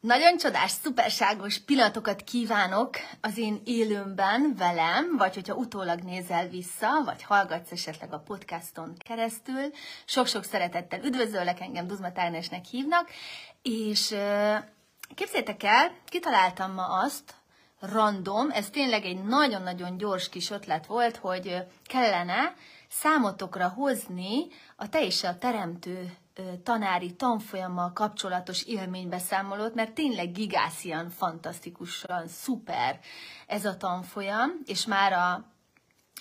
Nagyon csodás, szuperságos pillanatokat kívánok az én élőmben velem, vagy hogyha utólag nézel vissza, vagy hallgatsz esetleg a podcaston keresztül. Sok-sok szeretettel üdvözöllek, engem Duzma Tágnesnek hívnak, és képzétek el, kitaláltam ma azt, random, ez tényleg egy nagyon-nagyon gyors kis ötlet volt, hogy kellene számotokra hozni a te és a teremtő tanári tanfolyammal kapcsolatos élménybeszámolót, mert tényleg gigászian, fantasztikusan, szuper ez a tanfolyam, és már a,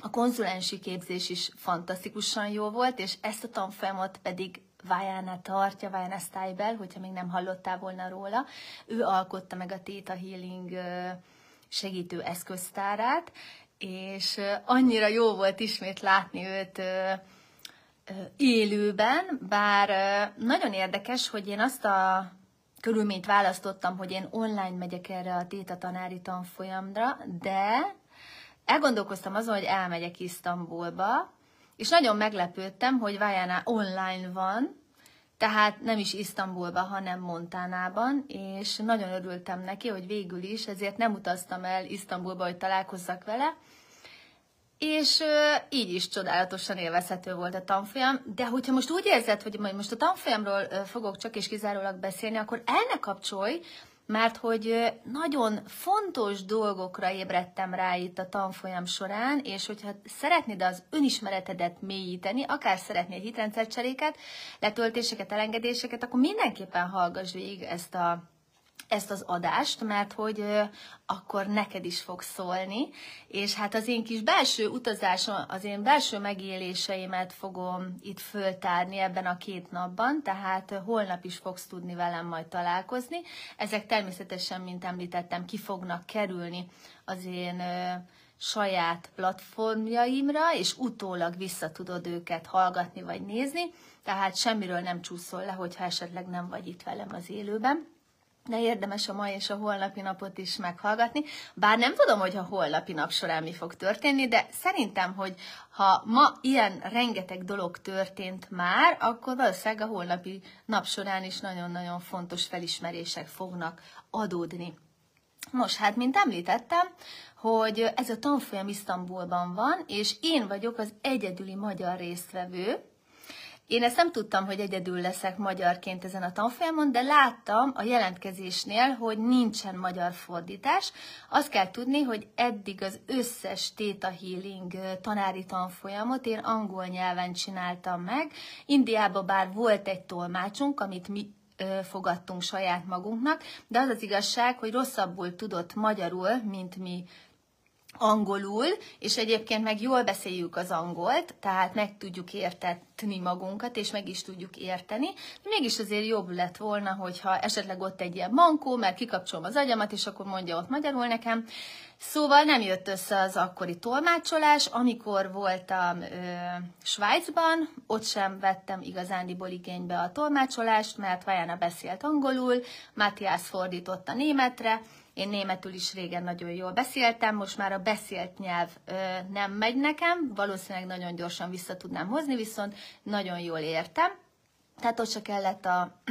a konzulensi képzés is fantasztikusan jó volt, és ezt a tanfolyamot pedig Vájána tartja, Vájána Style, hogyha még nem hallottál volna róla. Ő alkotta meg a Theta Healing segítő eszköztárát, és annyira jó volt ismét látni őt élőben, bár nagyon érdekes, hogy én azt a körülményt választottam, hogy én online megyek erre a téta tanári tanfolyamra, de elgondolkoztam azon, hogy elmegyek Isztambulba, és nagyon meglepődtem, hogy Vajana online van, tehát nem is Isztambulba, hanem Montánában, és nagyon örültem neki, hogy végül is, ezért nem utaztam el Isztambulba, hogy találkozzak vele, és így is csodálatosan élvezhető volt a tanfolyam, de hogyha most úgy érzed, hogy most a tanfolyamról fogok csak és kizárólag beszélni, akkor el ne kapcsolj, mert hogy nagyon fontos dolgokra ébredtem rá itt a tanfolyam során, és hogyha szeretnéd az önismeretedet mélyíteni, akár szeretnél hitrendszercseréket, letöltéseket, elengedéseket, akkor mindenképpen hallgass végig ezt a ezt az adást, mert hogy akkor neked is fog szólni, és hát az én kis belső utazásom, az én belső megéléseimet fogom itt föltárni ebben a két napban, tehát holnap is fogsz tudni velem majd találkozni. Ezek természetesen, mint említettem, ki fognak kerülni az én saját platformjaimra, és utólag vissza tudod őket hallgatni vagy nézni, tehát semmiről nem csúszol le, hogyha esetleg nem vagy itt velem az élőben de érdemes a mai és a holnapi napot is meghallgatni. Bár nem tudom, hogy a holnapi nap során mi fog történni, de szerintem, hogy ha ma ilyen rengeteg dolog történt már, akkor valószínűleg a holnapi nap során is nagyon-nagyon fontos felismerések fognak adódni. Most, hát, mint említettem, hogy ez a tanfolyam Isztambulban van, és én vagyok az egyedüli magyar résztvevő, én ezt nem tudtam, hogy egyedül leszek magyarként ezen a tanfolyamon, de láttam a jelentkezésnél, hogy nincsen magyar fordítás. Azt kell tudni, hogy eddig az összes Theta Healing tanári tanfolyamot én angol nyelven csináltam meg. Indiában bár volt egy tolmácsunk, amit mi fogadtunk saját magunknak, de az az igazság, hogy rosszabbul tudott magyarul, mint mi angolul, és egyébként meg jól beszéljük az angolt, tehát meg tudjuk értetni magunkat, és meg is tudjuk érteni. Mégis azért jobb lett volna, hogyha esetleg ott egy ilyen mankó, mert kikapcsolom az agyamat, és akkor mondja ott magyarul nekem. Szóval nem jött össze az akkori tolmácsolás. Amikor voltam ö, Svájcban, ott sem vettem igazándiból igénybe a tolmácsolást, mert Vajana beszélt angolul, Matthias fordította németre, én németül is régen nagyon jól beszéltem, most már a beszélt nyelv ö, nem megy nekem, valószínűleg nagyon gyorsan vissza tudnám hozni, viszont nagyon jól értem. Tehát ott se kellett a,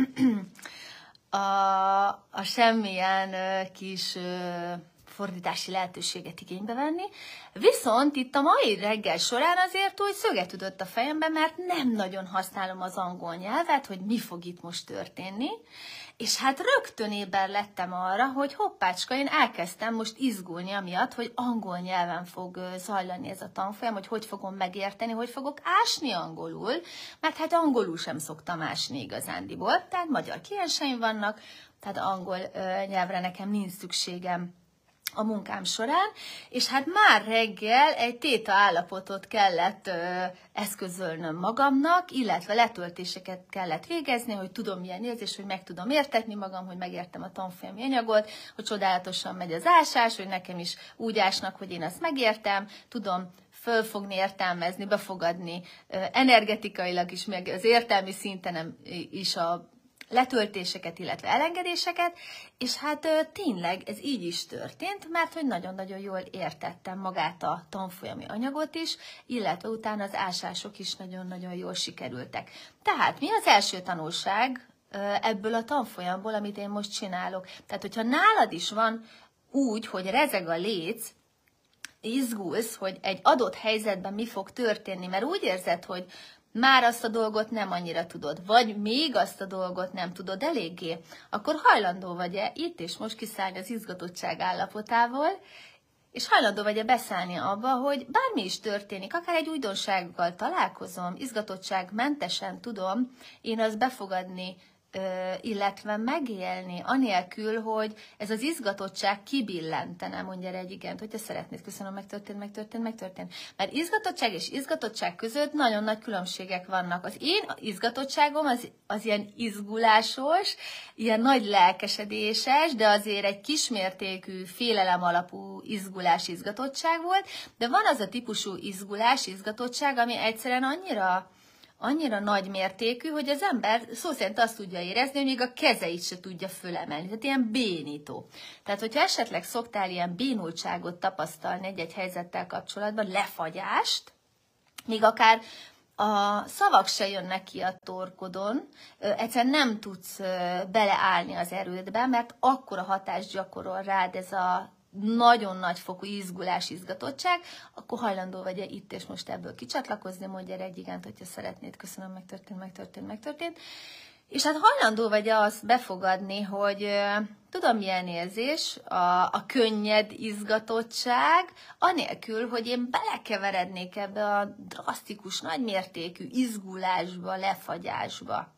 a, a semmilyen ö, kis ö, fordítási lehetőséget igénybe venni. Viszont itt a mai reggel során azért úgy szöget tudott a fejembe, mert nem nagyon használom az angol nyelvet, hogy mi fog itt most történni. És hát rögtön éber lettem arra, hogy hoppácska, én elkezdtem most izgulni amiatt, hogy angol nyelven fog zajlani ez a tanfolyam, hogy hogy fogom megérteni, hogy fogok ásni angolul, mert hát angolul sem szoktam ásni igazándiból, tehát magyar klienseim vannak, tehát angol nyelvre nekem nincs szükségem a munkám során, és hát már reggel egy téta állapotot kellett ö, eszközölnöm magamnak, illetve letöltéseket kellett végezni, hogy tudom milyen érzés, hogy meg tudom értetni magam, hogy megértem a tanfolyami anyagot, hogy csodálatosan megy az ásás, hogy nekem is úgy ásnak, hogy én azt megértem, tudom fölfogni, értelmezni, befogadni energetikailag is, meg az értelmi szinten is a letöltéseket, illetve elengedéseket, és hát tényleg ez így is történt, mert hogy nagyon-nagyon jól értettem magát a tanfolyami anyagot is, illetve utána az ásások is nagyon-nagyon jól sikerültek. Tehát mi az első tanulság ebből a tanfolyamból, amit én most csinálok. Tehát, hogyha nálad is van úgy, hogy rezeg a léc, izgulsz, hogy egy adott helyzetben mi fog történni, mert úgy érzed, hogy már azt a dolgot nem annyira tudod, vagy még azt a dolgot nem tudod eléggé, akkor hajlandó vagy-e itt és most kiszállni az izgatottság állapotával, és hajlandó vagy-e beszállni abba, hogy bármi is történik, akár egy újdonsággal találkozom, izgatottság mentesen tudom én azt befogadni, illetve megélni, anélkül, hogy ez az izgatottság kibillentene, mondja egy igent, hogyha szeretnéd, köszönöm, megtörtént, megtörtént, megtörtént. Mert izgatottság és izgatottság között nagyon nagy különbségek vannak. Az én izgatottságom az, az ilyen izgulásos, ilyen nagy lelkesedéses, de azért egy kismértékű félelem alapú izgulás, izgatottság volt, de van az a típusú izgulás, izgatottság, ami egyszerűen annyira annyira nagy mértékű, hogy az ember szó szerint azt tudja érezni, hogy még a kezeit se tudja fölemelni. Tehát ilyen bénító. Tehát, hogyha esetleg szoktál ilyen bénultságot tapasztalni egy-egy helyzettel kapcsolatban, lefagyást, még akár a szavak se jönnek ki a torkodon, egyszerűen nem tudsz beleállni az erődbe, mert akkora hatást gyakorol rád ez a nagyon nagy fokú izgulás, izgatottság, akkor hajlandó vagy-e itt és most ebből kicsatlakozni, mondja erre egy igent, hogyha szeretnéd, köszönöm, megtörtént, megtörtént, megtörtént. És hát hajlandó vagy -e azt befogadni, hogy tudom milyen érzés, a, a könnyed izgatottság, anélkül, hogy én belekeverednék ebbe a drasztikus, nagymértékű izgulásba, lefagyásba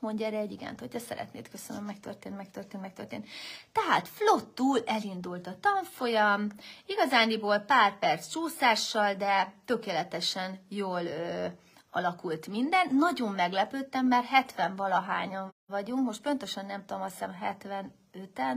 mondja erre egy igent, hogyha szeretnéd, köszönöm, megtörtént, megtörtént, megtörtént. Tehát flottul elindult a tanfolyam, igazániból pár perc csúszással, de tökéletesen jól ö, alakult minden. Nagyon meglepődtem, mert 70 valahányan vagyunk, most pontosan nem tudom, azt hiszem 75-en,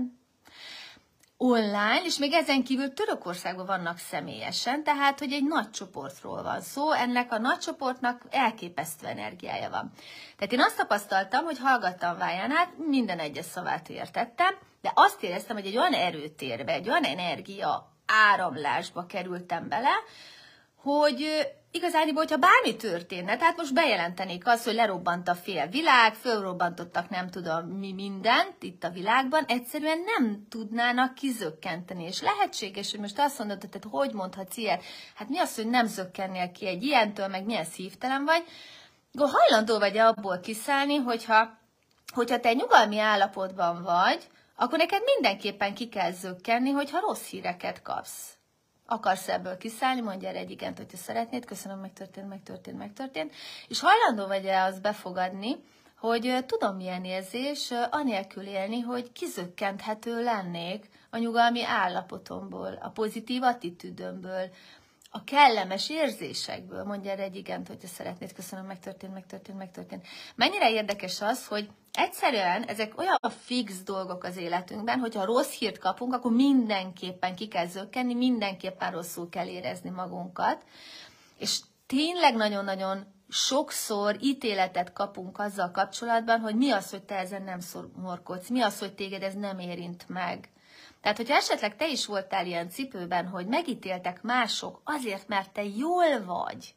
online, és még ezen kívül Törökországban vannak személyesen, tehát, hogy egy nagy csoportról van szó, ennek a nagy csoportnak elképesztő energiája van. Tehát én azt tapasztaltam, hogy hallgattam Vájánát, minden egyes szavát értettem, de azt éreztem, hogy egy olyan erőtérbe, egy olyan energia áramlásba kerültem bele, hogy igazániból, hogyha bármi történne, tehát most bejelentenék azt, hogy lerobbant a fél világ, fölrobbantottak nem tudom mi mindent itt a világban, egyszerűen nem tudnának kizökkenteni. És lehetséges, hogy most azt mondod, hogy hogy mondhatsz ilyet? Hát mi az, hogy nem zökkennél ki egy ilyentől, meg milyen szívtelen vagy? Hajlandó vagy abból kiszállni, hogyha, hogyha te nyugalmi állapotban vagy, akkor neked mindenképpen ki kell zökkenni, hogyha rossz híreket kapsz akarsz ebből kiszállni, mondja erre egy igent, hogyha szeretnéd, köszönöm, megtörtént, megtörtént, megtörtént, és hajlandó vagy-e azt befogadni, hogy tudom milyen érzés, anélkül élni, hogy kizökkenthető lennék a nyugalmi állapotomból, a pozitív attitűdömből, a kellemes érzésekből, mondja erre egy igent, hogyha szeretnéd, köszönöm, megtörtént, megtörtént, megtörtént. Mennyire érdekes az, hogy egyszerűen ezek olyan fix dolgok az életünkben, hogyha rossz hírt kapunk, akkor mindenképpen ki kell zökkenni, mindenképpen rosszul kell érezni magunkat. És tényleg nagyon-nagyon sokszor ítéletet kapunk azzal kapcsolatban, hogy mi az, hogy te ezen nem szorkodsz, mi az, hogy téged ez nem érint meg. Tehát, hogyha esetleg te is voltál ilyen cipőben, hogy megítéltek mások azért, mert te jól vagy,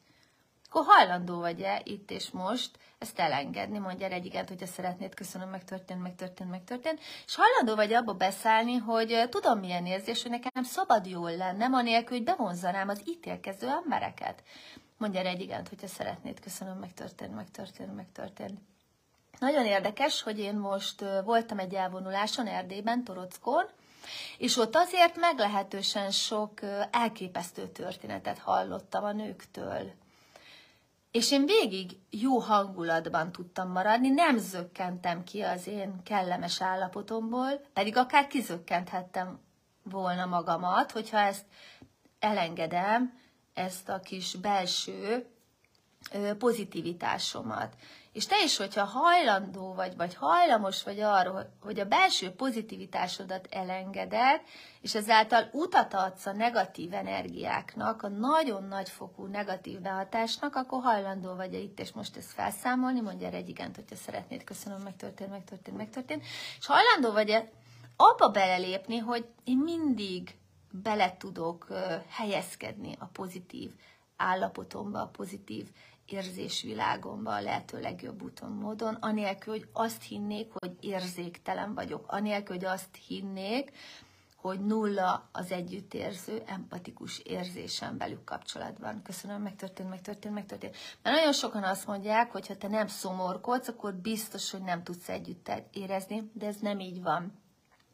akkor hajlandó vagy-e itt és most ezt elengedni, mondja egy igent, hogyha szeretnéd, köszönöm, megtörtént, megtörtént, megtörtént, és hajlandó vagy abba beszállni, hogy tudom milyen érzés, hogy nekem szabad jól lennem, anélkül, hogy bevonzanám az ítélkező embereket. Mondja egy igent, hogyha szeretnéd, köszönöm, megtörtént, megtörtént, megtörtént. Nagyon érdekes, hogy én most voltam egy elvonuláson Erdélyben, Torockon, és ott azért meglehetősen sok elképesztő történetet hallottam a nőktől. És én végig jó hangulatban tudtam maradni, nem zökkentem ki az én kellemes állapotomból, pedig akár kizökkenthettem volna magamat, hogyha ezt elengedem, ezt a kis belső pozitivitásomat. És te is, hogyha hajlandó vagy, vagy hajlamos vagy arra, hogy a belső pozitivitásodat elengeded, és ezáltal utat adsz a negatív energiáknak, a nagyon nagy fokú negatív behatásnak, akkor hajlandó vagy itt és most ezt felszámolni, mondja erre egy igent, hogyha szeretnéd, köszönöm, megtörtént, megtörtént, megtörtént, és hajlandó vagy-e abba belelépni, hogy én mindig bele tudok helyezkedni a pozitív állapotomba, a pozitív érzésvilágomba a lehető legjobb úton, módon, anélkül, hogy azt hinnék, hogy érzéktelen vagyok, anélkül, hogy azt hinnék, hogy nulla az együttérző, empatikus érzésem velük kapcsolatban. Köszönöm, megtörtént, megtörtént, megtörtént. Mert nagyon sokan azt mondják, hogy ha te nem szomorkodsz, akkor biztos, hogy nem tudsz együtt érezni, de ez nem így van.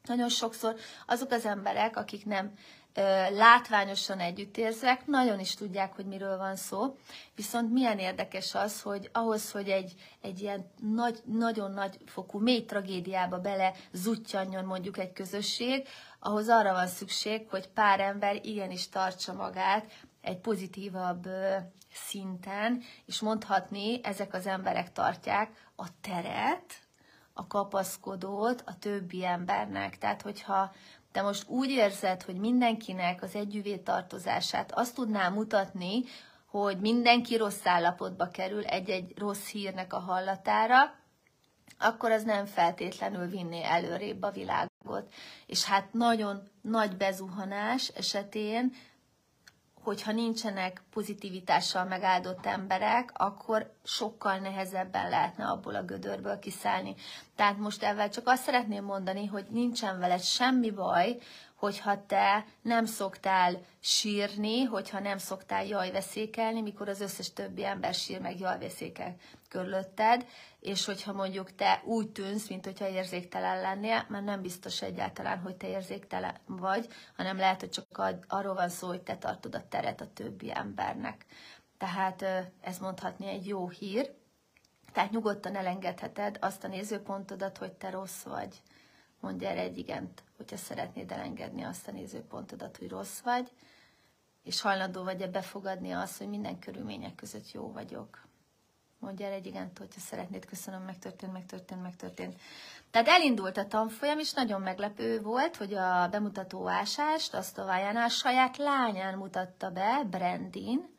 Nagyon sokszor azok az emberek, akik nem látványosan együttérzek, nagyon is tudják, hogy miről van szó, viszont milyen érdekes az, hogy ahhoz, hogy egy, egy ilyen nagy, nagyon nagy fokú mély tragédiába bele zuttyanjon mondjuk egy közösség, ahhoz arra van szükség, hogy pár ember igenis tartsa magát egy pozitívabb szinten, és mondhatni, ezek az emberek tartják a teret, a kapaszkodót a többi embernek. Tehát, hogyha te most úgy érzed, hogy mindenkinek az együvé tartozását azt tudná mutatni, hogy mindenki rossz állapotba kerül egy-egy rossz hírnek a hallatára, akkor az nem feltétlenül vinné előrébb a világot. És hát nagyon nagy bezuhanás esetén hogyha nincsenek pozitivitással megáldott emberek, akkor sokkal nehezebben lehetne abból a gödörből kiszállni. Tehát most ezzel csak azt szeretném mondani, hogy nincsen veled semmi baj, hogyha te nem szoktál sírni, hogyha nem szoktál jajveszékelni, mikor az összes többi ember sír meg jajveszékel körülötted, és hogyha mondjuk te úgy tűnsz, mint hogyha érzéktelen lennél, mert nem biztos egyáltalán, hogy te érzéktelen vagy, hanem lehet, hogy csak arról van szó, hogy te tartod a teret a többi embernek. Tehát ez mondhatni egy jó hír. Tehát nyugodtan elengedheted azt a nézőpontodat, hogy te rossz vagy. Mondj erre egy igent, hogyha szeretnéd elengedni azt a nézőpontodat, hogy rossz vagy, és hajlandó vagy-e befogadni azt, hogy minden körülmények között jó vagyok. Mondj el egy igent, hogyha szeretnéd, köszönöm, megtörtént, megtörtént, megtörtént. Tehát elindult a tanfolyam, és nagyon meglepő volt, hogy a bemutató ásást, azt a Vajánál saját lányán mutatta be, Brandin,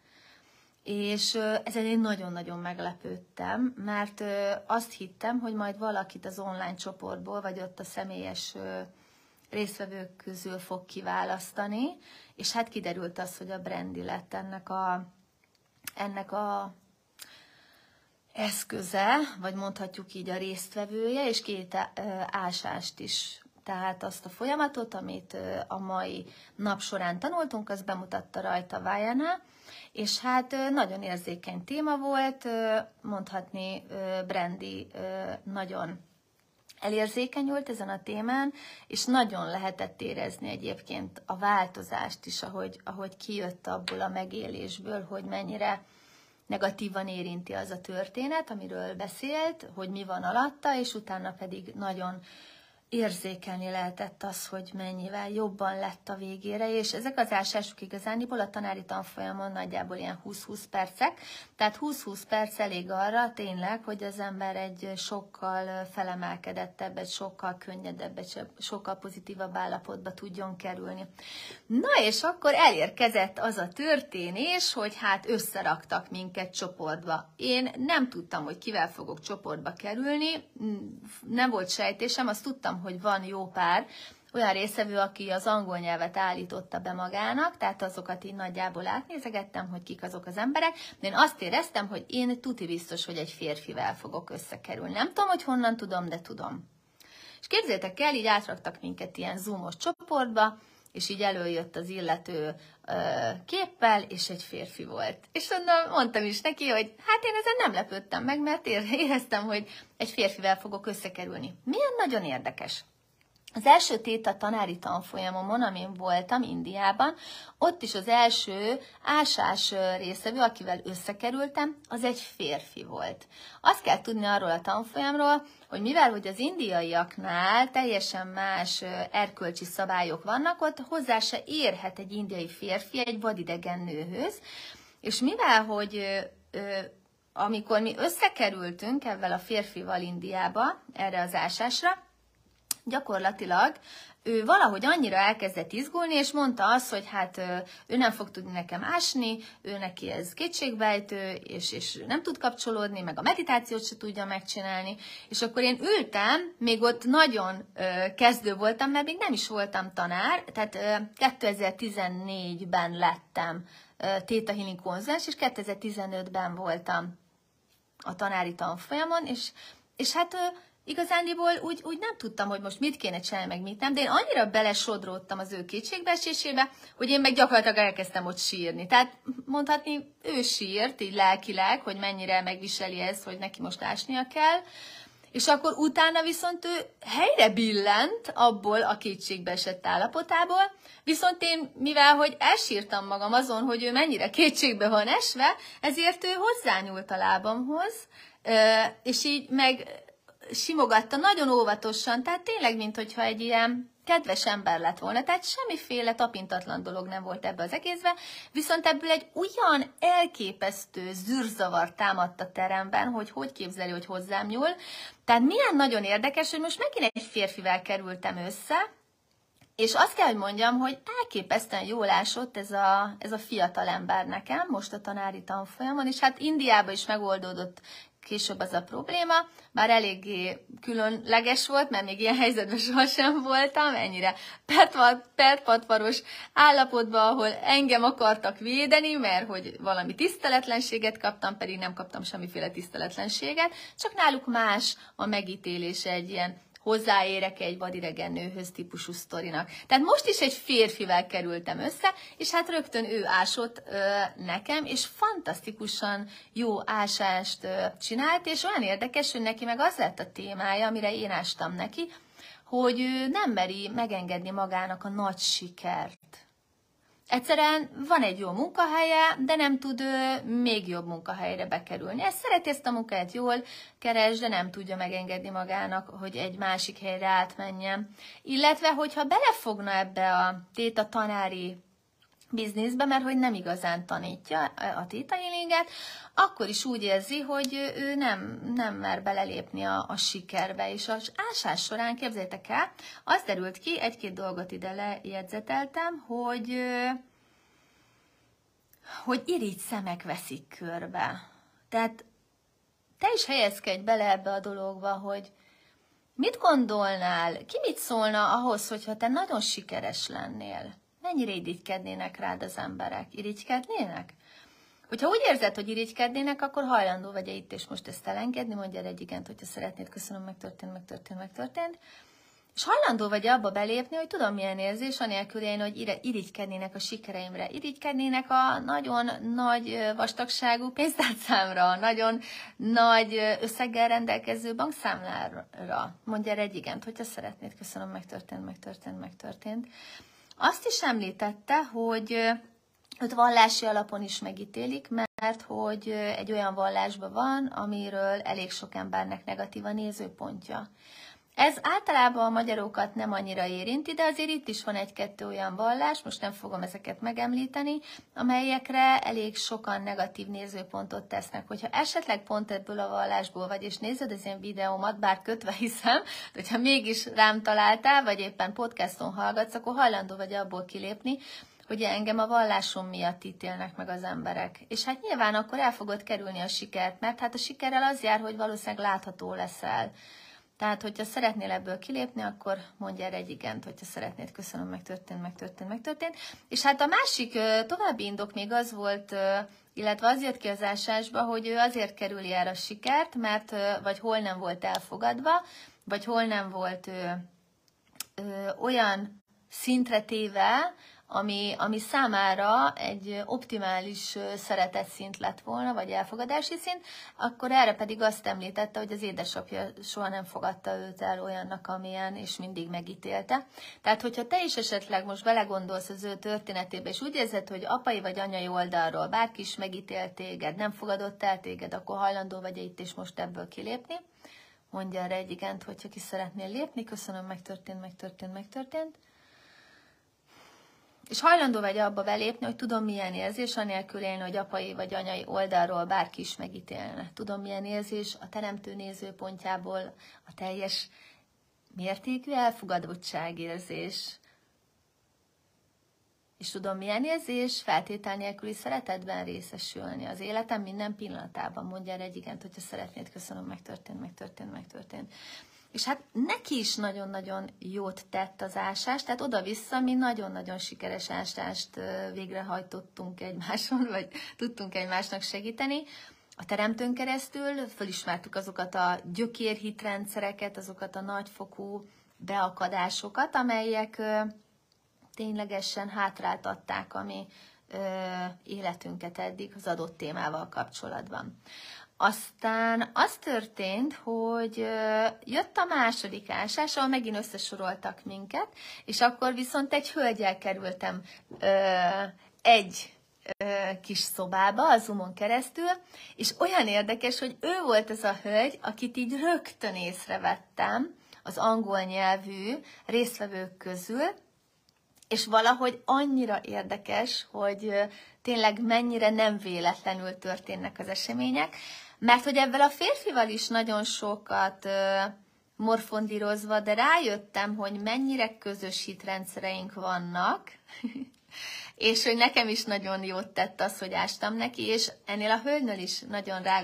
és ezen én nagyon-nagyon meglepődtem, mert azt hittem, hogy majd valakit az online csoportból, vagy ott a személyes résztvevők közül fog kiválasztani, és hát kiderült az, hogy a Brandi lett ennek a, ennek a eszköze, vagy mondhatjuk így a résztvevője, és két ásást is. Tehát azt a folyamatot, amit a mai nap során tanultunk, az bemutatta rajta Vajana, és hát nagyon érzékeny téma volt, mondhatni Brandy nagyon elérzékenyült ezen a témán, és nagyon lehetett érezni egyébként a változást is, ahogy, ahogy kijött abból a megélésből, hogy mennyire negatívan érinti az a történet, amiről beszélt, hogy mi van alatta, és utána pedig nagyon érzékelni lehetett az, hogy mennyivel jobban lett a végére, és ezek az ásások igazániból a tanári tanfolyamon nagyjából ilyen 20-20 percek, tehát 20-20 perc elég arra tényleg, hogy az ember egy sokkal felemelkedettebb, egy sokkal könnyedebb, egy sokkal pozitívabb állapotba tudjon kerülni. Na és akkor elérkezett az a történés, hogy hát összeraktak minket csoportba. Én nem tudtam, hogy kivel fogok csoportba kerülni, nem volt sejtésem, azt tudtam, hogy van jó pár, olyan részevő, aki az angol nyelvet állította be magának, tehát azokat így nagyjából átnézegettem, hogy kik azok az emberek, de én azt éreztem, hogy én tuti biztos, hogy egy férfivel fogok összekerülni. Nem tudom, hogy honnan tudom, de tudom. És képzétek el, így átraktak minket ilyen zoomos csoportba, és így előjött az illető ö, képpel, és egy férfi volt. És onnan mondtam is neki, hogy hát én ezen nem lepődtem meg, mert éreztem, hogy egy férfivel fogok összekerülni. Milyen nagyon érdekes. Az első téta tanári tanfolyamomon, amin voltam Indiában, ott is az első ásás részevő, akivel összekerültem, az egy férfi volt. Azt kell tudni arról a tanfolyamról, hogy mivel hogy az indiaiaknál teljesen más erkölcsi szabályok vannak, ott hozzá se érhet egy indiai férfi egy vadidegen nőhöz, és mivel hogy amikor mi összekerültünk ebben a férfival Indiába, erre az ásásra, gyakorlatilag ő valahogy annyira elkezdett izgulni, és mondta azt, hogy hát ő nem fog tudni nekem ásni, ő neki ez kétségbejtő, és, és nem tud kapcsolódni, meg a meditációt se tudja megcsinálni. És akkor én ültem, még ott nagyon kezdő voltam, mert még nem is voltam tanár, tehát 2014-ben lettem Theta Healing konzulens, és 2015-ben voltam a tanári tanfolyamon, és, és hát igazándiból úgy, úgy nem tudtam, hogy most mit kéne csinálni, meg mit nem, de én annyira belesodródtam az ő kétségbeesésébe, hogy én meg gyakorlatilag elkezdtem ott sírni. Tehát mondhatni, ő sírt, így lelkileg, hogy mennyire megviseli ezt, hogy neki most ásnia kell, és akkor utána viszont ő helyre billent abból a kétségbe esett állapotából, viszont én, mivel hogy elsírtam magam azon, hogy ő mennyire kétségbe van esve, ezért ő hozzányúlt a lábamhoz, és így meg simogatta nagyon óvatosan, tehát tényleg, mint hogyha egy ilyen kedves ember lett volna, tehát semmiféle tapintatlan dolog nem volt ebbe az egészben, viszont ebből egy olyan elképesztő zűrzavar támadt a teremben, hogy hogy képzeli, hogy hozzám nyúl. Tehát milyen nagyon érdekes, hogy most megint egy férfivel kerültem össze, és azt kell, hogy mondjam, hogy elképesztően jól ásott ez a, ez a fiatal ember nekem, most a tanári tanfolyamon, és hát Indiában is megoldódott később az a probléma, bár eléggé különleges volt, mert még ilyen helyzetben sohasem voltam, ennyire pertpatvaros állapotban, ahol engem akartak védeni, mert hogy valami tiszteletlenséget kaptam, pedig nem kaptam semmiféle tiszteletlenséget, csak náluk más a megítélése egy ilyen hozzáérek egy vadidegen nőhöz típusú sztorinak. Tehát most is egy férfivel kerültem össze, és hát rögtön ő ásott ö, nekem, és fantasztikusan jó ásást ö, csinált, és olyan érdekes, hogy neki meg az lett a témája, amire én ástam neki, hogy ő nem meri megengedni magának a nagy sikert. Egyszerűen van egy jó munkahelye, de nem tud még jobb munkahelyre bekerülni. Ezt szereti ezt a munkát jól keres, de nem tudja megengedni magának, hogy egy másik helyre átmenjen. Illetve, hogyha belefogna ebbe a téta tanári bizniszbe, mert hogy nem igazán tanítja a tétailinget, akkor is úgy érzi, hogy ő nem, nem mer belelépni a, a sikerbe. És az ásás során, képzeljétek el, az derült ki, egy-két dolgot ide lejegyzeteltem, hogy, hogy irigy szemek veszik körbe. Tehát te is helyezkedj bele ebbe a dologba, hogy mit gondolnál, ki mit szólna ahhoz, hogyha te nagyon sikeres lennél? Mennyire irigykednének rád az emberek? Irigykednének? Hogyha úgy érzed, hogy irigykednének, akkor hajlandó vagy -e itt és most ezt elengedni, mondja egy igent, hogyha szeretnéd, köszönöm, megtörtént, megtörtént, megtörtént. És hajlandó vagy abba belépni, hogy tudom milyen érzés, anélkül én, hogy irigykednének a sikereimre, irigykednének a nagyon nagy vastagságú pénztárcámra, nagyon nagy összeggel rendelkező bankszámlára. Mondja egy igent, hogyha szeretnéd, köszönöm, megtörtént, megtörtént, megtörtént. Azt is említette, hogy őt vallási alapon is megítélik, mert hogy egy olyan vallásban van, amiről elég sok embernek negatív a nézőpontja. Ez általában a magyarokat nem annyira érinti, de azért itt is van egy-kettő olyan vallás, most nem fogom ezeket megemlíteni, amelyekre elég sokan negatív nézőpontot tesznek. Hogyha esetleg pont ebből a vallásból vagy, és nézed az én videómat, bár kötve hiszem, de hogyha mégis rám találtál, vagy éppen podcaston hallgatsz, akkor hajlandó vagy abból kilépni, hogy engem a vallásom miatt ítélnek meg az emberek. És hát nyilván akkor el fogod kerülni a sikert, mert hát a sikerrel az jár, hogy valószínűleg látható leszel. Tehát, hogyha szeretnél ebből kilépni, akkor mondj erre egy igent, hogyha szeretnéd, köszönöm, megtörtént, megtörtént, megtörtént. És hát a másik további indok még az volt, illetve az jött ki az ásásba, hogy ő azért kerüli el a sikert, mert vagy hol nem volt elfogadva, vagy hol nem volt ö, ö, olyan szintre téve, ami, ami számára egy optimális szeretet szint lett volna, vagy elfogadási szint, akkor erre pedig azt említette, hogy az édesapja soha nem fogadta őt el olyannak, amilyen, és mindig megítélte. Tehát, hogyha te is esetleg most belegondolsz az ő történetébe, és úgy érzed, hogy apai vagy anyai oldalról bárki is megítélt téged, nem fogadott el téged, akkor hajlandó vagy itt és most ebből kilépni. Mondja erre egy igent, hogyha ki szeretnél lépni. Köszönöm, megtörtént, megtörtént, megtörtént. És hajlandó vagy abba belépni, hogy tudom milyen érzés, anélkül élni, hogy apai vagy anyai oldalról bárki is megítélne. Tudom milyen érzés a teremtő nézőpontjából a teljes mértékű elfogadottságérzés. És tudom milyen érzés feltétel nélküli szeretetben részesülni az életem minden pillanatában. Mondja egy igent, hogyha szeretnéd, köszönöm, megtörtént, megtörtént, megtörtént. És hát neki is nagyon-nagyon jót tett az ásás, tehát oda-vissza mi nagyon-nagyon sikeres ásást végrehajtottunk egymáson, vagy tudtunk egymásnak segíteni. A teremtőn keresztül fölismertük azokat a gyökérhitrendszereket, azokat a nagyfokú beakadásokat, amelyek ténylegesen hátráltatták a mi életünket eddig az adott témával kapcsolatban. Aztán az történt, hogy jött a második ásás, ahol megint összesoroltak minket, és akkor viszont egy hölgyel kerültem egy kis szobába, a Zoomon keresztül, és olyan érdekes, hogy ő volt ez a hölgy, akit így rögtön észrevettem az angol nyelvű résztvevők közül, és valahogy annyira érdekes, hogy tényleg mennyire nem véletlenül történnek az események, mert hogy ebben a férfival is nagyon sokat morfondírozva, de rájöttem, hogy mennyire közös hitrendszereink vannak, és hogy nekem is nagyon jót tett az, hogy ástam neki, és ennél a hölgynél is nagyon rá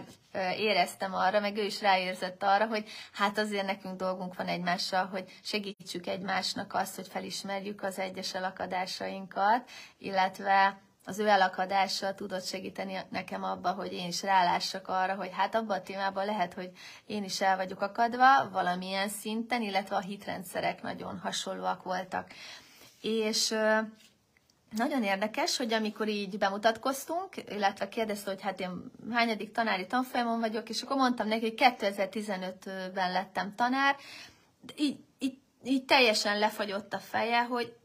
éreztem arra, meg ő is ráérzett arra, hogy hát azért nekünk dolgunk van egymással, hogy segítsük egymásnak azt, hogy felismerjük az egyes elakadásainkat, illetve az ő elakadása tudott segíteni nekem abba, hogy én is rálássak arra, hogy hát abban a témában lehet, hogy én is el vagyok akadva valamilyen szinten, illetve a hitrendszerek nagyon hasonlóak voltak. És nagyon érdekes, hogy amikor így bemutatkoztunk, illetve kérdezte, hogy hát én hányadik tanári tanfolyamon vagyok, és akkor mondtam neki, hogy 2015-ben lettem tanár, így, így, így teljesen lefagyott a feje, hogy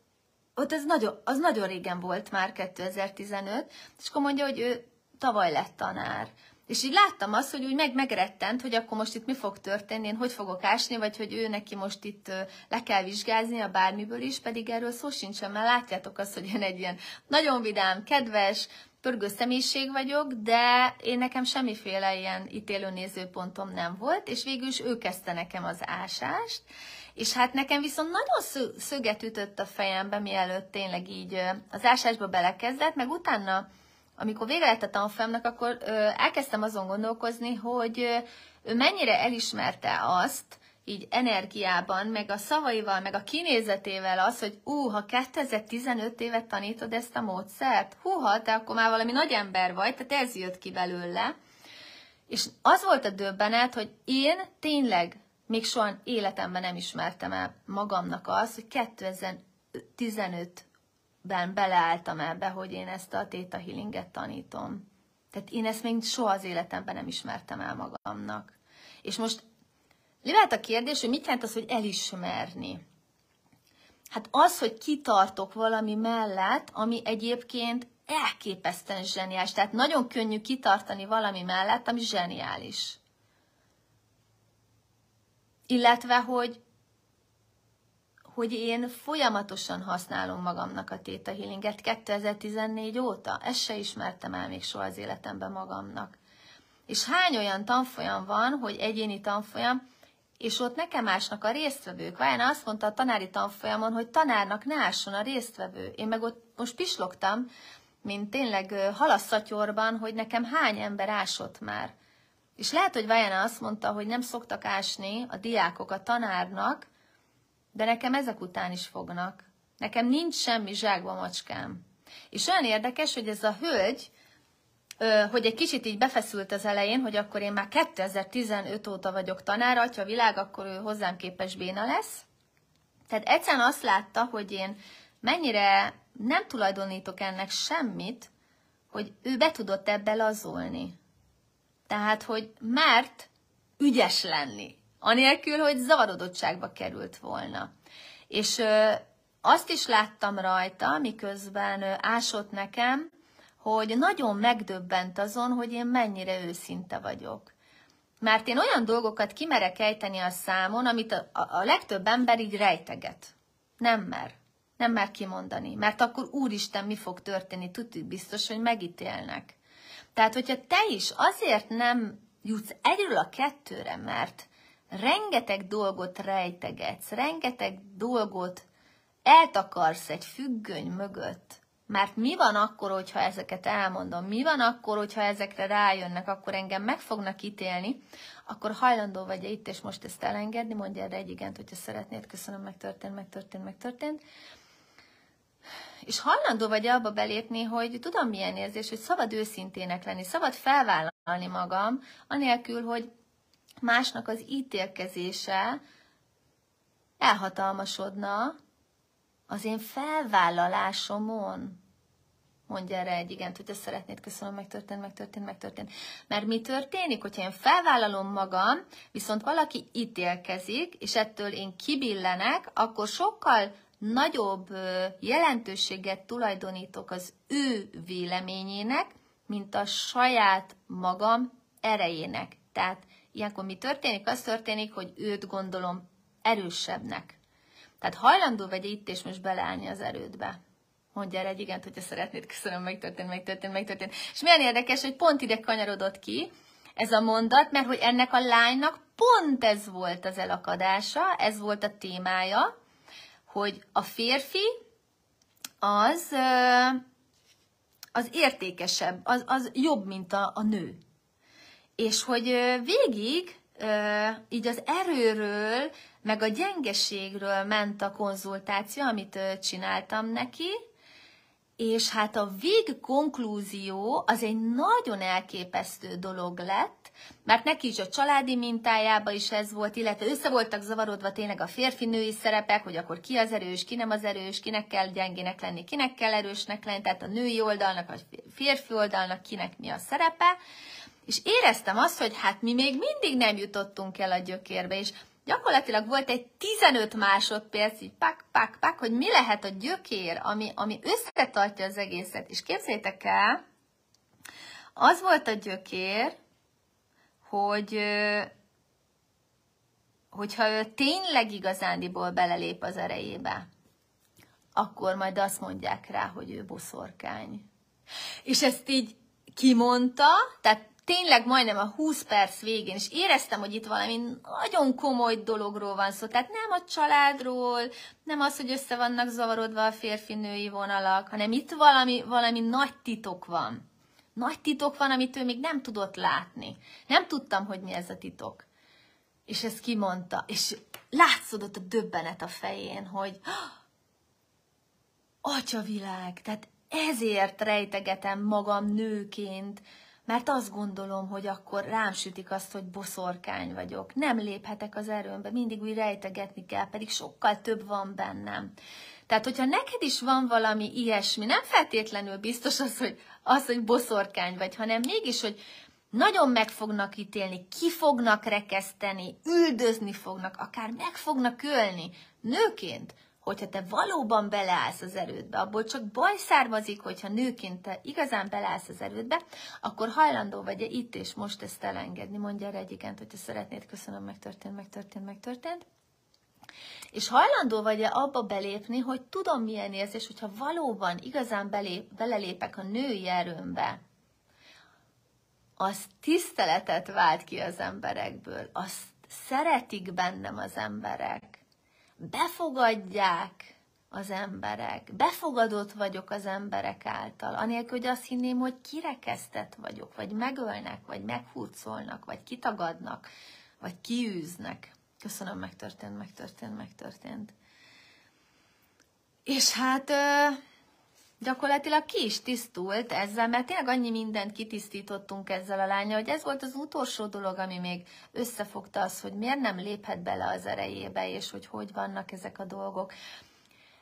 ott ez nagyon, az nagyon régen volt már 2015, és akkor mondja, hogy ő tavaly lett tanár. És így láttam azt, hogy úgy meg megrettent, hogy akkor most itt mi fog történni, én hogy fogok ásni, vagy hogy ő neki most itt le kell vizsgázni a bármiből is, pedig erről szó sincsen, mert látjátok azt, hogy én egy ilyen nagyon vidám, kedves, pörgő személyiség vagyok, de én nekem semmiféle ilyen ítélő nézőpontom nem volt, és végül is ő kezdte nekem az ásást, és hát nekem viszont nagyon szöget ütött a fejembe, mielőtt tényleg így az ásásba belekezdett, meg utána amikor vége lett a tanfolyamnak, akkor elkezdtem azon gondolkozni, hogy ő mennyire elismerte azt, így energiában, meg a szavaival, meg a kinézetével az, hogy ú, ha 2015 évet tanítod ezt a módszert, húha, te akkor már valami nagy ember vagy, tehát ez jött ki belőle. És az volt a döbbenet, hogy én tényleg még soha életemben nem ismertem el magamnak azt, hogy 2015 ben beleálltam ebbe, hogy én ezt a Theta Healinget tanítom. Tehát én ezt még soha az életemben nem ismertem el magamnak. És most lehet a kérdés, hogy mit jelent az, hogy elismerni? Hát az, hogy kitartok valami mellett, ami egyébként elképesztően zseniális. Tehát nagyon könnyű kitartani valami mellett, ami zseniális. Illetve, hogy hogy én folyamatosan használom magamnak a Theta Healinget 2014 óta. Ezt se ismertem el még soha az életemben magamnak. És hány olyan tanfolyam van, hogy egyéni tanfolyam, és ott nekem ásnak a résztvevők. Vajon azt mondta a tanári tanfolyamon, hogy tanárnak ne ásson a résztvevő. Én meg ott most pislogtam, mint tényleg halasszatyorban, hogy nekem hány ember ásott már. És lehet, hogy Vajana azt mondta, hogy nem szoktak ásni a diákok a tanárnak, de nekem ezek után is fognak. Nekem nincs semmi zsákba macskám. És olyan érdekes, hogy ez a hölgy, hogy egy kicsit így befeszült az elején, hogy akkor én már 2015 óta vagyok tanár, atya világ, akkor ő hozzám képes béna lesz. Tehát egyszerűen azt látta, hogy én mennyire nem tulajdonítok ennek semmit, hogy ő be tudott ebbe lazulni. Tehát, hogy mert ügyes lenni anélkül, hogy zavarodottságba került volna. És azt is láttam rajta, miközben ásott nekem, hogy nagyon megdöbbent azon, hogy én mennyire őszinte vagyok. Mert én olyan dolgokat kimerek ejteni a számon, amit a, a, legtöbb ember így rejteget. Nem mer. Nem mer kimondani. Mert akkor úristen, mi fog történni? Tudjuk biztos, hogy megítélnek. Tehát, hogyha te is azért nem jutsz egyről a kettőre, mert rengeteg dolgot rejtegetsz, rengeteg dolgot eltakarsz egy függöny mögött, Mert mi van akkor, hogyha ezeket elmondom? Mi van akkor, hogyha ezekre rájönnek, akkor engem meg fognak ítélni, akkor hajlandó vagy itt és most ezt elengedni, mondja erre egy igent, hogyha szeretnéd, köszönöm, megtörtént, megtörtént, megtörtént. És hajlandó vagy abba belépni, hogy tudom milyen érzés, hogy szabad őszintének lenni, szabad felvállalni magam, anélkül, hogy másnak az ítélkezése elhatalmasodna az én felvállalásomon. Mondja erre egy igent, hogy ezt szeretnéd, köszönöm, megtörtént, megtörtént, megtörtént. Mert mi történik, hogyha én felvállalom magam, viszont valaki ítélkezik, és ettől én kibillenek, akkor sokkal nagyobb jelentőséget tulajdonítok az ő véleményének, mint a saját magam erejének. Tehát ilyenkor mi történik? Az történik, hogy őt gondolom erősebbnek. Tehát hajlandó vagy itt és most beleállni az erődbe. Mondja erre egy igent, hogyha szeretnéd, köszönöm, megtörtént, megtörtént, megtörtént. És milyen érdekes, hogy pont ide kanyarodott ki ez a mondat, mert hogy ennek a lánynak pont ez volt az elakadása, ez volt a témája, hogy a férfi az, az értékesebb, az, az jobb, mint a, a nő. És hogy végig így az erőről, meg a gyengeségről ment a konzultáció, amit csináltam neki, és hát a vég konklúzió az egy nagyon elképesztő dolog lett, mert neki is a családi mintájában is ez volt, illetve össze voltak zavarodva tényleg a férfi-női szerepek, hogy akkor ki az erős, ki nem az erős, kinek kell gyengének lenni, kinek kell erősnek lenni, tehát a női oldalnak, vagy férfi oldalnak kinek mi a szerepe, és éreztem azt, hogy hát mi még mindig nem jutottunk el a gyökérbe, és gyakorlatilag volt egy 15 másodperc, így pak, pak, pak, hogy mi lehet a gyökér, ami, ami összetartja az egészet. És képzeljétek el, az volt a gyökér, hogy hogyha ő tényleg igazándiból belelép az erejébe, akkor majd azt mondják rá, hogy ő boszorkány. És ezt így kimondta, tehát tényleg majdnem a 20 perc végén, és éreztem, hogy itt valami nagyon komoly dologról van szó. Tehát nem a családról, nem az, hogy össze vannak zavarodva a férfi-női vonalak, hanem itt valami, valami nagy titok van. Nagy titok van, amit ő még nem tudott látni. Nem tudtam, hogy mi ez a titok. És ezt kimondta, és látszódott a döbbenet a fején, hogy atyavilág, tehát ezért rejtegetem magam nőként, mert azt gondolom, hogy akkor rám sütik azt, hogy boszorkány vagyok. Nem léphetek az erőmbe, mindig úgy rejtegetni kell, pedig sokkal több van bennem. Tehát, hogyha neked is van valami ilyesmi, nem feltétlenül biztos az, hogy, az, hogy boszorkány vagy, hanem mégis, hogy nagyon meg fognak ítélni, ki fognak rekeszteni, üldözni fognak, akár meg fognak ölni. Nőként hogyha te valóban beleállsz az erődbe, abból csak baj származik, hogyha nőként te igazán beleállsz az erődbe, akkor hajlandó vagy-e itt és most ezt elengedni, mondja erre egy igent, hogyha szeretnéd, köszönöm, megtörtént, megtörtént, megtörtént. És hajlandó vagy-e abba belépni, hogy tudom milyen érzés, hogyha valóban igazán belép, belelépek a női erőmbe, az tiszteletet vált ki az emberekből, azt szeretik bennem az emberek, befogadják az emberek, befogadott vagyok az emberek által, anélkül, hogy azt hinném, hogy kirekesztett vagyok, vagy megölnek, vagy meghurcolnak, vagy kitagadnak, vagy kiűznek. Köszönöm, megtörtént, megtörtént, megtörtént. És hát gyakorlatilag ki is tisztult ezzel, mert tényleg annyi mindent kitisztítottunk ezzel a lánya, hogy ez volt az utolsó dolog, ami még összefogta az, hogy miért nem léphet bele az erejébe, és hogy hogy vannak ezek a dolgok.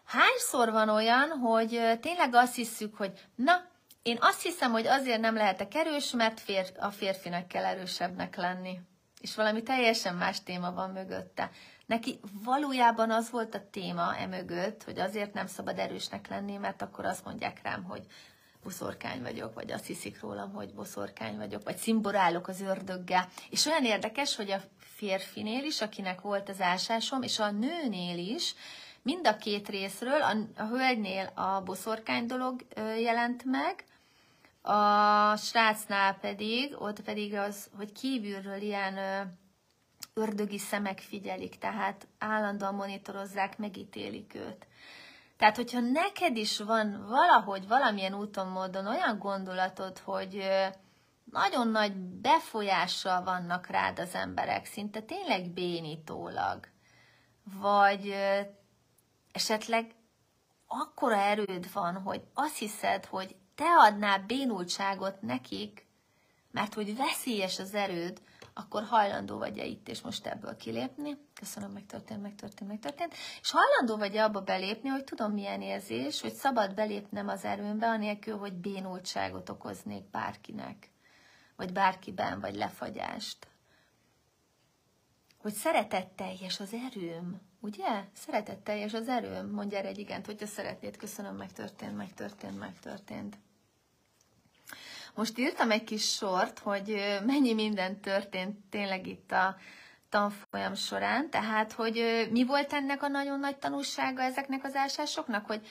Hányszor van olyan, hogy tényleg azt hiszük, hogy na, én azt hiszem, hogy azért nem lehetek erős, mert fér, a férfinek kell erősebbnek lenni. És valami teljesen más téma van mögötte. Neki valójában az volt a téma emögött, hogy azért nem szabad erősnek lenni, mert akkor azt mondják rám, hogy boszorkány vagyok, vagy azt hiszik rólam, hogy boszorkány vagyok, vagy szimborálok az ördöggel. És olyan érdekes, hogy a férfinél is, akinek volt az ásásom, és a nőnél is, mind a két részről, a, a hölgynél a boszorkány dolog jelent meg, a srácnál pedig, ott pedig az, hogy kívülről ilyen ördögi szemek figyelik, tehát állandóan monitorozzák, megítélik őt. Tehát, hogyha neked is van valahogy, valamilyen úton, módon olyan gondolatod, hogy nagyon nagy befolyással vannak rád az emberek, szinte tényleg bénítólag, vagy esetleg akkora erőd van, hogy azt hiszed, hogy te adnál bénultságot nekik, mert hogy veszélyes az erőd, akkor hajlandó vagy-e itt és most ebből kilépni? Köszönöm, megtörtént, megtörtént, megtörtént. És hajlandó vagy-e abba belépni, hogy tudom milyen érzés, hogy szabad belépnem az erőmbe, anélkül, hogy bénultságot okoznék bárkinek, vagy bárkiben, vagy lefagyást. Hogy szeretetteljes az erőm, ugye? Szeretetteljes az erőm, mondja erre egy igent, hogyha szeretnéd, köszönöm, megtörtént, megtörtént, megtörtént. Most írtam egy kis sort, hogy mennyi minden történt tényleg itt a tanfolyam során, tehát, hogy mi volt ennek a nagyon nagy tanulsága ezeknek az ásásoknak, hogy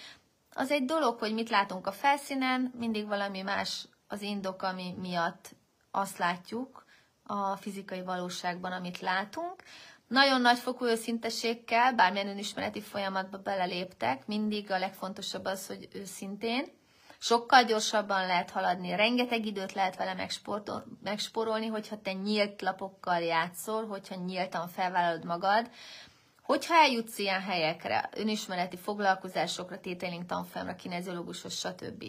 az egy dolog, hogy mit látunk a felszínen, mindig valami más az indok, ami miatt azt látjuk a fizikai valóságban, amit látunk. Nagyon nagy fokú őszintességgel, bármilyen önismereti folyamatba beleléptek, mindig a legfontosabb az, hogy őszintén, Sokkal gyorsabban lehet haladni, rengeteg időt lehet vele megsporolni, hogyha te nyílt lapokkal játszol, hogyha nyíltan felvállalod magad, Hogyha eljutsz ilyen helyekre, önismereti foglalkozásokra, tételing tanfolyamra, kineziológushoz, stb.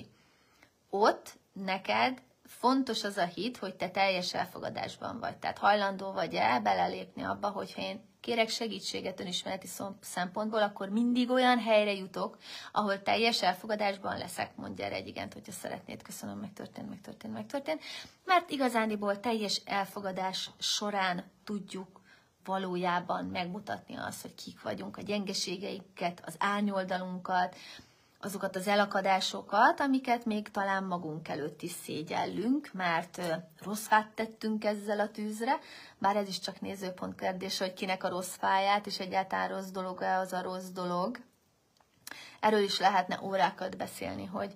Ott neked fontos az a hit, hogy te teljes elfogadásban vagy. Tehát hajlandó vagy-e belelépni abba, hogyha én kérek segítséget önismereti szempontból, akkor mindig olyan helyre jutok, ahol teljes elfogadásban leszek, mondja erre egy igent, hogyha szeretnéd, köszönöm, megtörtént, megtörtént, megtörtént. Mert igazániból teljes elfogadás során tudjuk valójában megmutatni azt, hogy kik vagyunk, a gyengeségeiket, az árnyoldalunkat, azokat az elakadásokat, amiket még talán magunk előtt is szégyellünk, mert rossz fát tettünk ezzel a tűzre, bár ez is csak nézőpont kérdés, hogy kinek a rossz fáját, és egyáltalán rossz dolog-e az a rossz dolog. Erről is lehetne órákat beszélni, hogy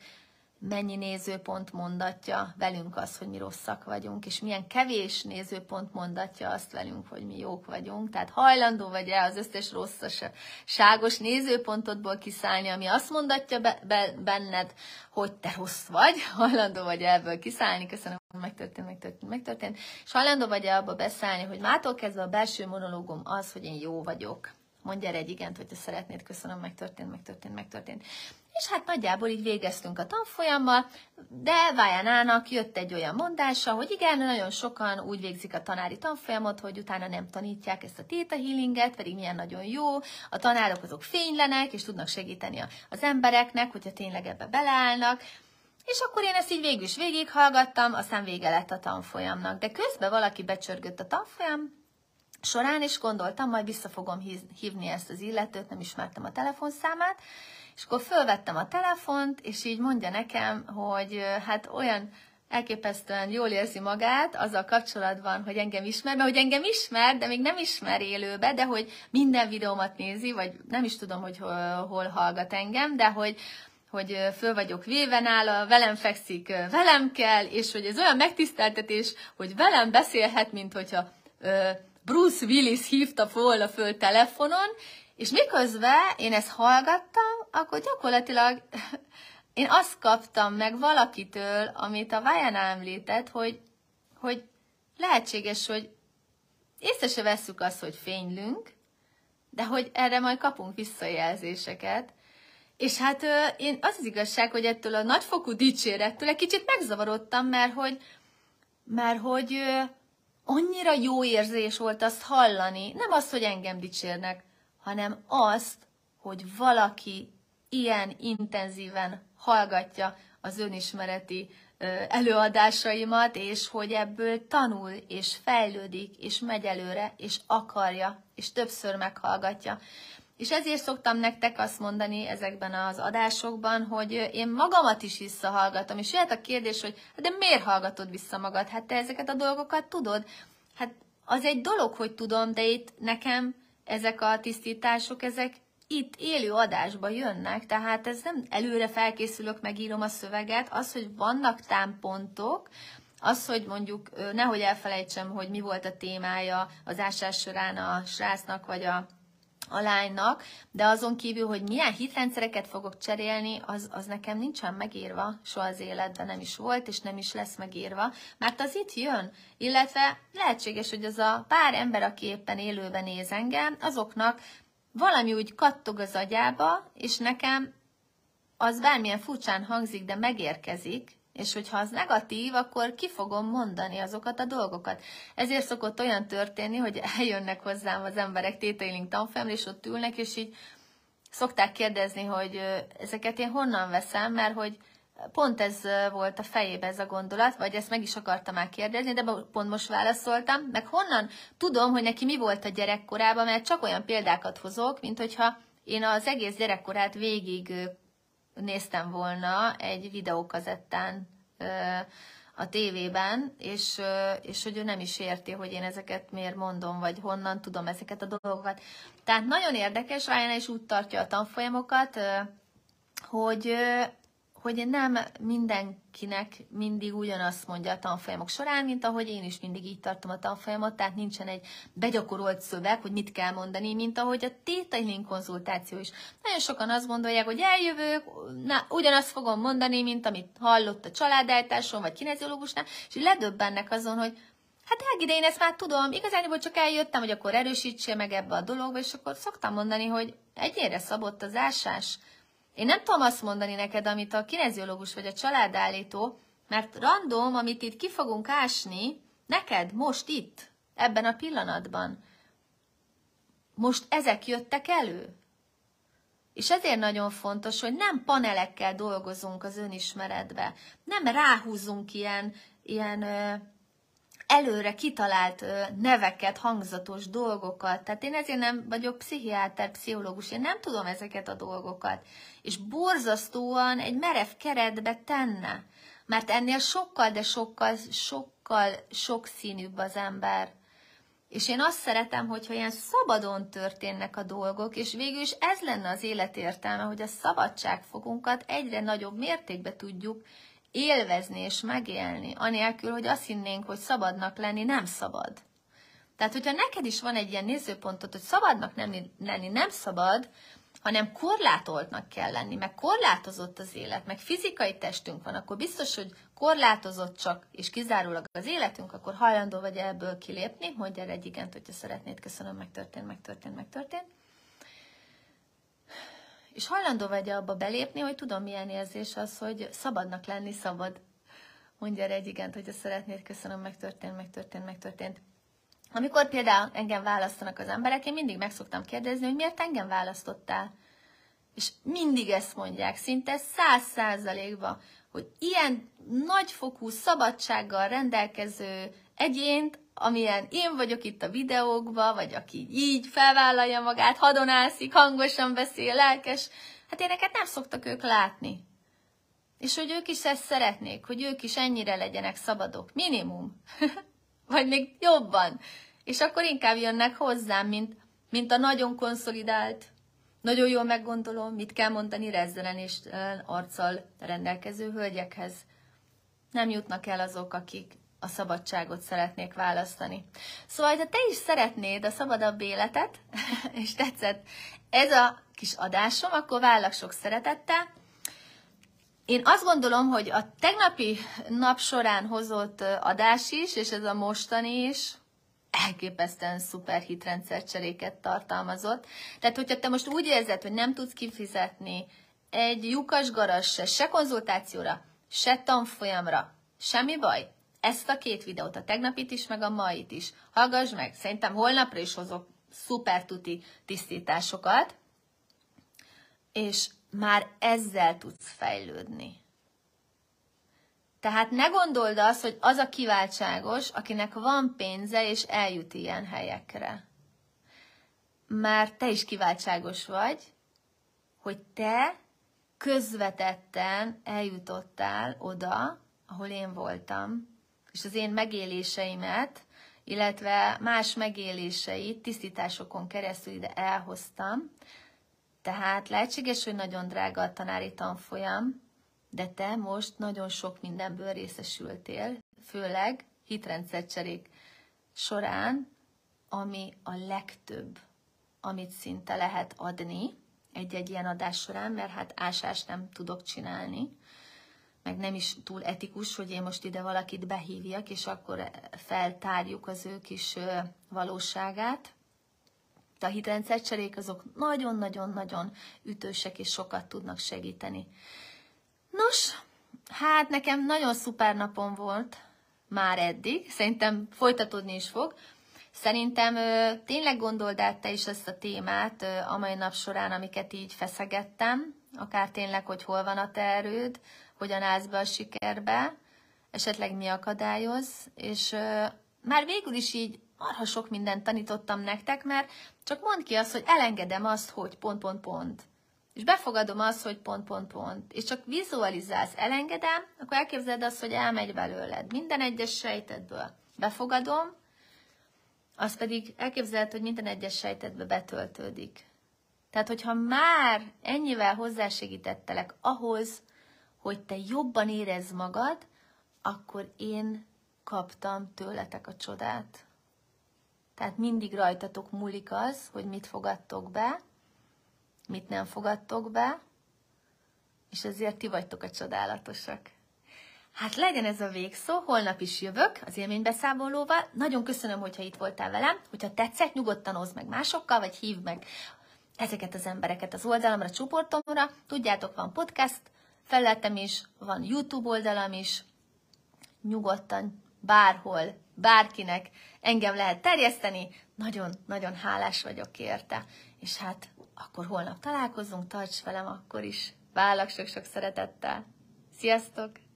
mennyi nézőpont mondatja velünk azt, hogy mi rosszak vagyunk, és milyen kevés nézőpont mondatja azt velünk, hogy mi jók vagyunk. Tehát hajlandó vagy-e az összes rosszaságos nézőpontodból kiszállni, ami azt mondatja be, be, benned, hogy te rossz vagy, hajlandó vagy ebből kiszállni, köszönöm, megtörtént, megtörtént, megtörtént, és hajlandó vagy-e abba beszállni, hogy mától kezdve a belső monológum az, hogy én jó vagyok. Mondj erre egy igent, hogyha szeretnéd, köszönöm, megtörtént, megtörtént, megtörtént. És hát nagyjából így végeztünk a tanfolyammal, de Vajánának jött egy olyan mondása, hogy igen, nagyon sokan úgy végzik a tanári tanfolyamot, hogy utána nem tanítják ezt a Theta Healinget, pedig milyen nagyon jó, a tanárok azok fénylenek, és tudnak segíteni az embereknek, hogyha tényleg ebbe beleállnak, és akkor én ezt így végül is végighallgattam, aztán vége lett a tanfolyamnak. De közben valaki becsörgött a tanfolyam során, és gondoltam, majd vissza fogom hívni ezt az illetőt, nem ismertem a telefonszámát, és akkor fölvettem a telefont, és így mondja nekem, hogy hát olyan elképesztően jól érzi magát azzal kapcsolatban, hogy engem ismer, mert hogy engem ismer, de még nem ismer élőbe, de hogy minden videómat nézi, vagy nem is tudom, hogy hol, hol hallgat engem, de hogy, hogy föl vagyok véve nála, velem fekszik, velem kell, és hogy ez olyan megtiszteltetés, hogy velem beszélhet, mint hogyha Bruce Willis hívta volna föl telefonon, és miközben én ezt hallgattam, akkor gyakorlatilag én azt kaptam meg valakitől, amit a Vajan említett, hogy, hogy lehetséges, hogy észre se vesszük azt, hogy fénylünk, de hogy erre majd kapunk visszajelzéseket. És hát én az az igazság, hogy ettől a nagyfokú dicsérettől egy kicsit megzavarodtam, mert hogy, mert hogy annyira jó érzés volt azt hallani, nem az, hogy engem dicsérnek, hanem azt, hogy valaki ilyen intenzíven hallgatja az önismereti előadásaimat, és hogy ebből tanul, és fejlődik, és megy előre, és akarja, és többször meghallgatja. És ezért szoktam nektek azt mondani ezekben az adásokban, hogy én magamat is visszahallgatom, és jöhet a kérdés, hogy de miért hallgatod vissza magad? Hát te ezeket a dolgokat tudod? Hát az egy dolog, hogy tudom, de itt nekem ezek a tisztítások, ezek itt élő adásba jönnek, tehát ez nem előre felkészülök, megírom a szöveget, az, hogy vannak támpontok, az, hogy mondjuk nehogy elfelejtsem, hogy mi volt a témája az ásás során a srácnak, vagy a a lánynak, de azon kívül, hogy milyen hitrendszereket fogok cserélni, az, az nekem nincsen megírva, soha az életben nem is volt, és nem is lesz megírva, mert az itt jön, illetve lehetséges, hogy az a pár ember, aki éppen élőben néz engem, azoknak valami úgy kattog az agyába, és nekem az bármilyen furcsán hangzik, de megérkezik, és hogyha az negatív, akkor ki fogom mondani azokat a dolgokat. Ezért szokott olyan történni, hogy eljönnek hozzám az emberek tétailing tanfolyamra, és ott ülnek, és így szokták kérdezni, hogy ezeket én honnan veszem, mert hogy pont ez volt a fejében ez a gondolat, vagy ezt meg is akartam már kérdezni, de pont most válaszoltam, meg honnan tudom, hogy neki mi volt a gyerekkorában, mert csak olyan példákat hozok, mint hogyha én az egész gyerekkorát végig néztem volna egy videókazettán a tévében, és, és hogy ő nem is érti, hogy én ezeket miért mondom, vagy honnan tudom ezeket a dolgokat. Tehát nagyon érdekes, Ryan is úgy tartja a tanfolyamokat, hogy hogy nem mindenkinek mindig ugyanazt mondja a tanfolyamok során, mint ahogy én is mindig így tartom a tanfolyamot, tehát nincsen egy begyakorolt szöveg, hogy mit kell mondani, mint ahogy a tétailing konzultáció is. Nagyon sokan azt gondolják, hogy eljövök, na, ugyanazt fogom mondani, mint amit hallott a családálltáson, vagy kineziológusnál, és ledöbbennek azon, hogy Hát Ági, én ezt már tudom, igazán csak eljöttem, hogy akkor erősítsél meg ebbe a dologba, és akkor szoktam mondani, hogy egyére szabott az ásás, én nem tudom azt mondani neked, amit a kineziológus vagy a családállító, mert random, amit itt ki fogunk ásni, neked most itt, ebben a pillanatban. Most ezek jöttek elő. És ezért nagyon fontos, hogy nem panelekkel dolgozunk az önismeretbe, nem ráhúzunk ilyen, ilyen előre kitalált neveket, hangzatos dolgokat. Tehát én ezért nem vagyok pszichiáter, pszichológus, én nem tudom ezeket a dolgokat. És borzasztóan egy merev keretbe tenne. Mert ennél sokkal, de sokkal, sokkal sokszínűbb az ember. És én azt szeretem, hogyha ilyen szabadon történnek a dolgok, és végül is ez lenne az élet értelme, hogy a szabadságfogunkat egyre nagyobb mértékben tudjuk élvezni és megélni, anélkül, hogy azt hinnénk, hogy szabadnak lenni nem szabad. Tehát, hogyha neked is van egy ilyen nézőpontot, hogy szabadnak nem lenni nem szabad, hanem korlátoltnak kell lenni, meg korlátozott az élet, meg fizikai testünk van, akkor biztos, hogy korlátozott csak és kizárólag az életünk, akkor hajlandó vagy ebből kilépni, mondj erre egy igent, hogyha szeretnéd, köszönöm, megtörtént, megtörtént, megtörtént és hajlandó vagy abba belépni, hogy tudom, milyen érzés az, hogy szabadnak lenni szabad. Mondja erre egy igent, hogyha szeretnéd, köszönöm, megtörtént, megtörtént, megtörtént. Amikor például engem választanak az emberek, én mindig meg szoktam kérdezni, hogy miért engem választottál. És mindig ezt mondják, szinte száz százalékban, hogy ilyen nagyfokú szabadsággal rendelkező egyént amilyen én vagyok itt a videókban, vagy aki így felvállalja magát, hadonászik, hangosan beszél, lelkes, hát éneket nem szoktak ők látni. És hogy ők is ezt szeretnék, hogy ők is ennyire legyenek szabadok, minimum. vagy még jobban. És akkor inkább jönnek hozzám, mint, mint a nagyon konszolidált, nagyon jól meggondolom, mit kell mondani rezzelen és arccal rendelkező hölgyekhez. Nem jutnak el azok, akik a szabadságot szeretnék választani. Szóval, ha te is szeretnéd a szabadabb életet, és tetszett ez a kis adásom, akkor vállak sok szeretettel. Én azt gondolom, hogy a tegnapi nap során hozott adás is, és ez a mostani is, elképesztően szuper hitrendszercseréket tartalmazott. Tehát, hogyha te most úgy érzed, hogy nem tudsz kifizetni egy lyukas garas se, se konzultációra, se tanfolyamra, semmi baj, ezt a két videót, a tegnapit is, meg a mait is. Hallgass meg, szerintem holnapra is hozok szuper tuti tisztításokat, és már ezzel tudsz fejlődni. Tehát ne gondold azt, hogy az a kiváltságos, akinek van pénze, és eljut ilyen helyekre. Mert te is kiváltságos vagy, hogy te közvetetten eljutottál oda, ahol én voltam, és az én megéléseimet, illetve más megéléseit tisztításokon keresztül ide elhoztam. Tehát lehetséges, hogy nagyon drága a tanári tanfolyam, de te most nagyon sok mindenből részesültél, főleg hitrendszercserék során, ami a legtöbb amit szinte lehet adni egy-egy ilyen adás során, mert hát ásást nem tudok csinálni, meg nem is túl etikus, hogy én most ide valakit behívjak, és akkor feltárjuk az ő kis valóságát. De a hitrendszercserék azok nagyon-nagyon-nagyon ütősek, és sokat tudnak segíteni. Nos, hát nekem nagyon szuper napom volt már eddig, szerintem folytatódni is fog. Szerintem tényleg gondold át te is ezt a témát a mai nap során, amiket így feszegettem, akár tényleg, hogy hol van a te erőd, hogyan állsz be a sikerbe, esetleg mi akadályoz, és ö, már végül is így arra sok mindent tanítottam nektek, mert csak mondd ki azt, hogy elengedem azt, hogy pont, pont, pont. És befogadom azt, hogy pont, pont, pont. És csak vizualizálsz, elengedem, akkor elképzeled azt, hogy elmegy belőled. Minden egyes sejtedből. Befogadom, az pedig elképzeled, hogy minden egyes sejtedbe betöltődik. Tehát, hogyha már ennyivel hozzásegítettelek ahhoz, hogy te jobban érezd magad, akkor én kaptam tőletek a csodát. Tehát mindig rajtatok múlik az, hogy mit fogadtok be, mit nem fogadtok be, és ezért ti vagytok a csodálatosak. Hát legyen ez a végszó, holnap is jövök az élménybeszámolóval. Nagyon köszönöm, hogyha itt voltál velem. Hogyha tetszett, nyugodtan oszd meg másokkal, vagy hív meg ezeket az embereket az oldalamra, csoportomra. Tudjátok, van podcast felületem is, van YouTube oldalam is. Nyugodtan, bárhol, bárkinek engem lehet terjeszteni. Nagyon-nagyon hálás vagyok érte. És hát akkor holnap találkozunk, tarts velem akkor is. Vállak sok-sok szeretettel. Sziasztok!